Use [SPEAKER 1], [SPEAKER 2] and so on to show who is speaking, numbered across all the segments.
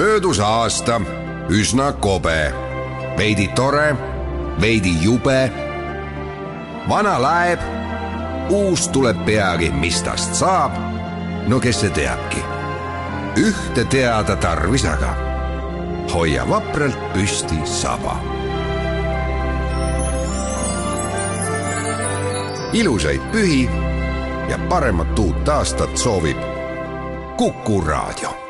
[SPEAKER 1] möödus aasta üsna kobe, veidi tore, veidi jube. vana laeb, uus tuleb peagi, mis tast saab. no kes see teabki? ühte teada tarvis aga, hoia vapralt püsti saba. ilusaid pühi ja paremat uut aastat soovib Kuku Raadio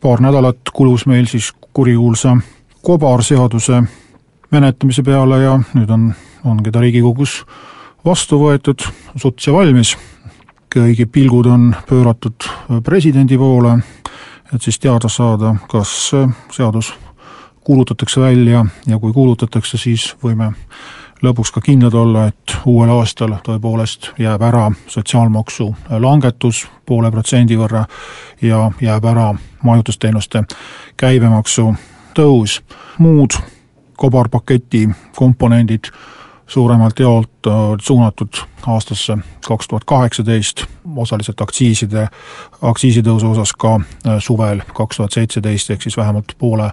[SPEAKER 2] paar nädalat kulus meil siis kurikuulsa kobarseaduse menetlemise peale ja nüüd on, ongi ta Riigikogus vastu võetud, suts ja valmis. kõigi pilgud on pööratud presidendi poole, et siis teada saada, kas seadus kuulutatakse välja ja kui kuulutatakse, siis võime lõpuks ka kindlad olla, et uuel aastal tõepoolest jääb ära sotsiaalmaksu langetus poole protsendi võrra ja jääb ära majutusteenuste käibemaksu tõus. muud kobarpaketi komponendid suuremalt jaolt suunatud aastasse kaks tuhat kaheksateist, osaliselt aktsiiside, aktsiisitõusu osas ka suvel kaks tuhat seitseteist, ehk siis vähemalt poole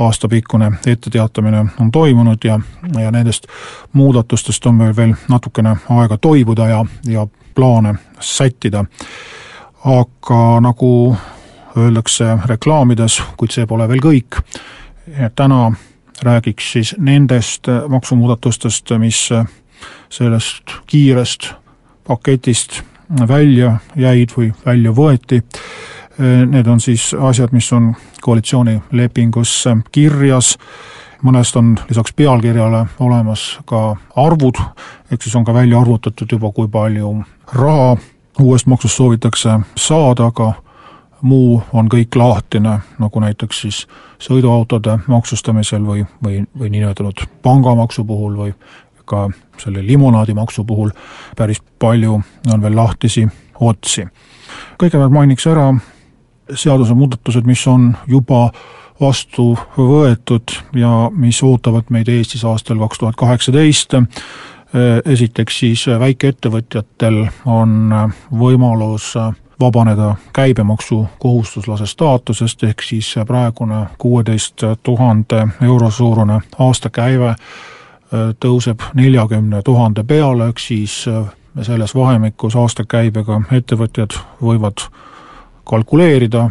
[SPEAKER 2] aastapikkune etteteatamine on toimunud ja, ja nendest muudatustest on meil veel natukene aega toibuda ja, ja plaane sättida. aga nagu öeldakse reklaamides, kuid see pole veel kõik, täna räägiks siis nendest maksumuudatustest, mis sellest kiirest paketist välja jäid või välja võeti Need on siis asjad, mis on koalitsioonilepingus kirjas, mõnest on lisaks pealkirjale olemas ka arvud, ehk siis on ka välja arvutatud juba, kui palju raha uuest maksust soovitakse saada, aga muu on kõik lahtine, nagu näiteks siis sõiduautode maksustamisel või, või, või niinimetatud pangamaksu puhul või ka selle limonaadimaksu puhul päris palju on veel lahtisi otsi. kõigepealt mainiks ära seadusemuudatused, mis on juba vastu võetud ja mis ootavad meid Eestis aastal kaks tuhat kaheksateist. esiteks siis väikeettevõtjatel on võimalus vabaneda käibemaksu kohustuslase staatusest, ehk siis praegune kuueteist tuhande euro suurune aastakäive tõuseb neljakümne tuhande peale, ehk siis selles vahemikus aastakäibega ettevõtjad võivad kalkuleerida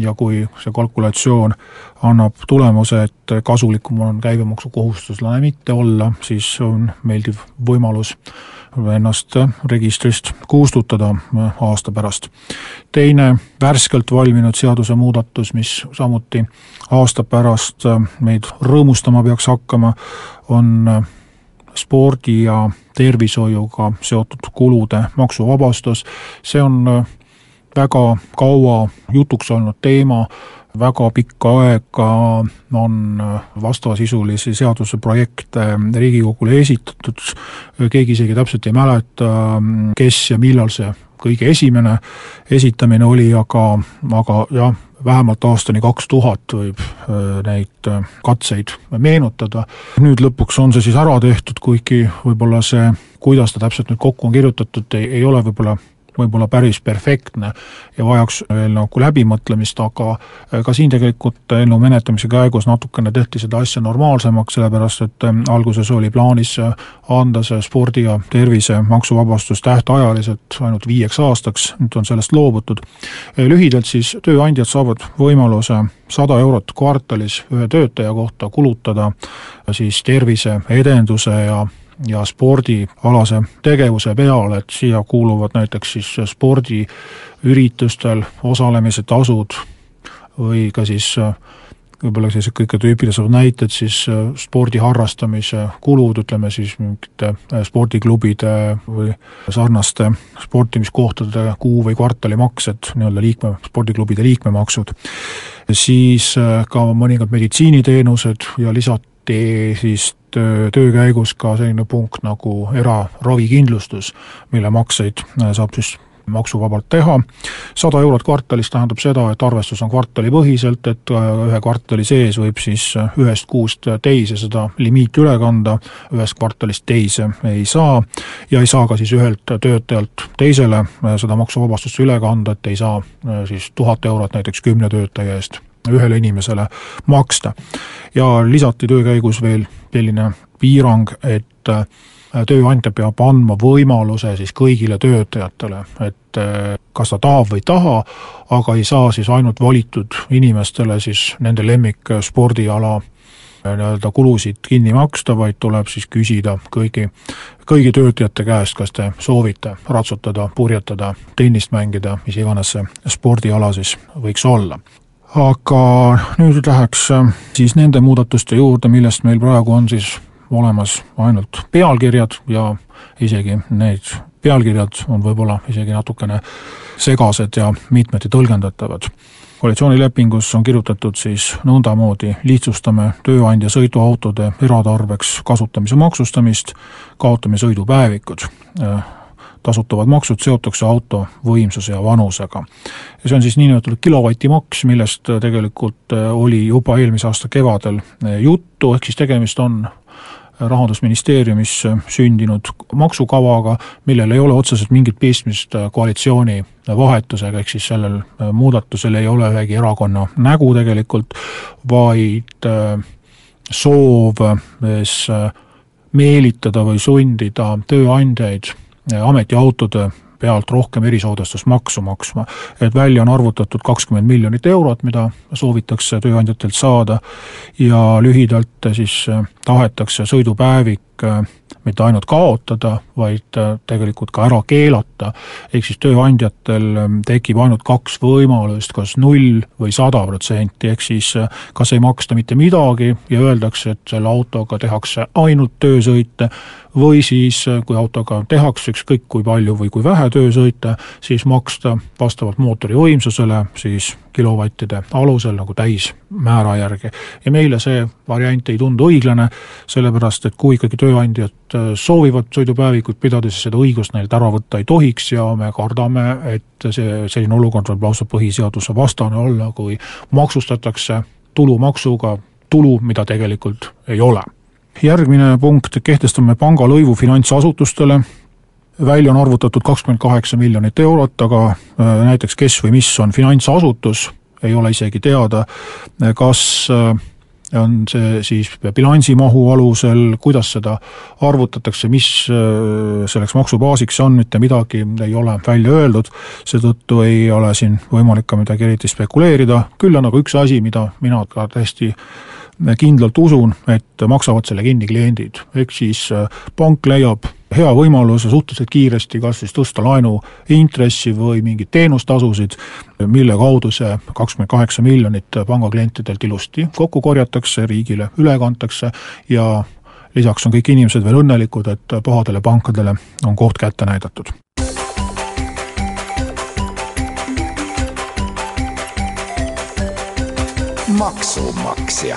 [SPEAKER 2] ja kui see kalkulatsioon annab tulemuse, et kasulikum on käibemaksukohustuslane mitte olla, siis on meeldiv võimalus ennast registrist kustutada aasta pärast. teine värskelt valminud seadusemuudatus, mis samuti aasta pärast meid rõõmustama peaks hakkama, on spordi ja tervishoiuga seotud kulude maksuvabastus, see on väga kaua jutuks olnud teema, väga pikka aega on vastavasisulisi seaduseprojekte Riigikogule esitatud, keegi isegi täpselt ei mäleta, kes ja millal see kõige esimene esitamine oli, aga, aga jah, vähemalt aastani kaks tuhat võib äh, neid äh, katseid meenutada. nüüd lõpuks on see siis ära tehtud, kuigi võib-olla see, kuidas ta täpselt nüüd kokku on kirjutatud, ei, ei ole võib-olla võib-olla päris perfektne ja vajaks veel nagu läbimõtlemist, aga äh, ka siin tegelikult eelnõu menetlemise käigus natukene tehti seda asja normaalsemaks, sellepärast et ähm, alguses oli plaanis äh, anda see spordi ja tervise maksuvabastus tähtajaliselt ainult viieks aastaks, nüüd on sellest loobutud. Äh, lühidalt siis tööandjad saavad võimaluse sada eurot kvartalis ühe töötaja kohta kulutada siis tervise edenduse ja ja spordialase tegevuse peale, et siia kuuluvad näiteks siis spordiüritustel osalemise tasud või ka siis võib-olla sellised kõige tüüpilisemad näited siis äh, spordi harrastamise kulud, ütleme siis mingite äh, spordiklubide või sarnaste sportimiskohtade kuu- või kvartalimaksed, nii-öelda liikme, spordiklubide liikmemaksud, siis äh, ka mõningad meditsiiniteenused ja lisati siis töö, töö käigus ka selline punkt nagu eraravikindlustus, mille makseid saab siis maksuvabalt teha. sada eurot kvartalis tähendab seda, et arvestus on kvartalipõhiselt, et äh, ühe kvartali sees võib siis äh, ühest kuust teise seda limiiti üle kanda, ühest kvartalist teise ei saa ja ei saa ka siis ühelt töötajalt teisele äh, seda maksuvabastust üle kanda, et ei saa siis tuhat eurot näiteks kümne töötaja eest ühele inimesele maksta. Ja lisati töö käigus veel selline piirang, et tööandja peab andma võimaluse siis kõigile töötajatele, et eh, kas ta tahab või ei taha, aga ei saa siis ainult valitud inimestele siis nende lemmikspordiala eh, nii-öelda kulusid kinni maksta, vaid tuleb siis küsida kõigi, kõigi töötajate käest, kas te soovite ratsutada, purjetada, tennist mängida, mis iganes see spordiala siis võiks olla aga nüüd läheks eh, siis nende muudatuste juurde, millest meil praegu on siis olemas ainult pealkirjad ja isegi need pealkirjad on võib-olla isegi natukene segased ja mitmeti tõlgendatavad. koalitsioonilepingus on kirjutatud siis nõndamoodi, lihtsustame tööandja sõiduautode eratarbeks kasutamise maksustamist, kaotame sõidupäevikud tasutavad maksud seotakse auto võimsuse ja vanusega. ja see on siis niinimetatud kilovatimaks, millest tegelikult oli juba eelmise aasta kevadel juttu, ehk siis tegemist on rahandusministeeriumis sündinud maksukavaga, millel ei ole otseselt mingit pistmist koalitsiooni vahetusega, ehk siis sellel muudatusel ei ole ühegi erakonna nägu tegelikult, vaid äh, soov siis äh, meelitada või sundida tööandjaid ametiautode pealt rohkem erisoodustusmaksu maksma. et välja on arvutatud kakskümmend miljonit eurot, mida soovitakse tööandjatelt saada ja lühidalt siis tahetakse sõidupäevik mitte ainult kaotada, vaid tegelikult ka ära keelata, ehk siis tööandjatel tekib ainult kaks võimalust, kas null või sada protsenti, ehk siis kas ei maksta mitte midagi ja öeldakse, et selle autoga tehakse ainult töösõite, või siis, kui autoga tehakse ükskõik kui palju või kui vähe töösõite, siis maksta vastavalt mootori võimsusele siis kilovattide alusel nagu täismäära järgi. ja meile see variant ei tundu õiglane, sellepärast et kui ikkagi tööandjad äh, soovivad sõidupäevikut pidada, siis seda õigust neilt ära võtta ei tohiks ja me kardame, et see, selline olukord võib lausa põhiseaduse vastane olla, kui maksustatakse tulumaksuga tulu, mida tegelikult ei ole järgmine punkt, kehtestame pangalõivu finantsasutustele, välja on arvutatud kakskümmend kaheksa miljonit eurot, aga äh, näiteks kes või mis on finantsasutus, ei ole isegi teada, kas äh, on see siis bilansimahu alusel, kuidas seda arvutatakse, mis äh, selleks maksubaasiks on, mitte midagi ei ole välja öeldud, seetõttu ei ole siin võimalik ka midagi eriti spekuleerida, küll on aga üks asi, mida mina ka täiesti kindlalt usun, et maksavad selle kinni kliendid, ehk siis äh, pank leiab hea võimaluse suhteliselt kiiresti kas siis tõsta laenu intressi või mingeid teenustasusid, mille kaudu see kakskümmend kaheksa miljonit pangaklientidelt ilusti kokku korjatakse, riigile üle kantakse ja lisaks on kõik inimesed veel õnnelikud, et pahadele pankadele on koht kätte näidatud.
[SPEAKER 1] maksumaksja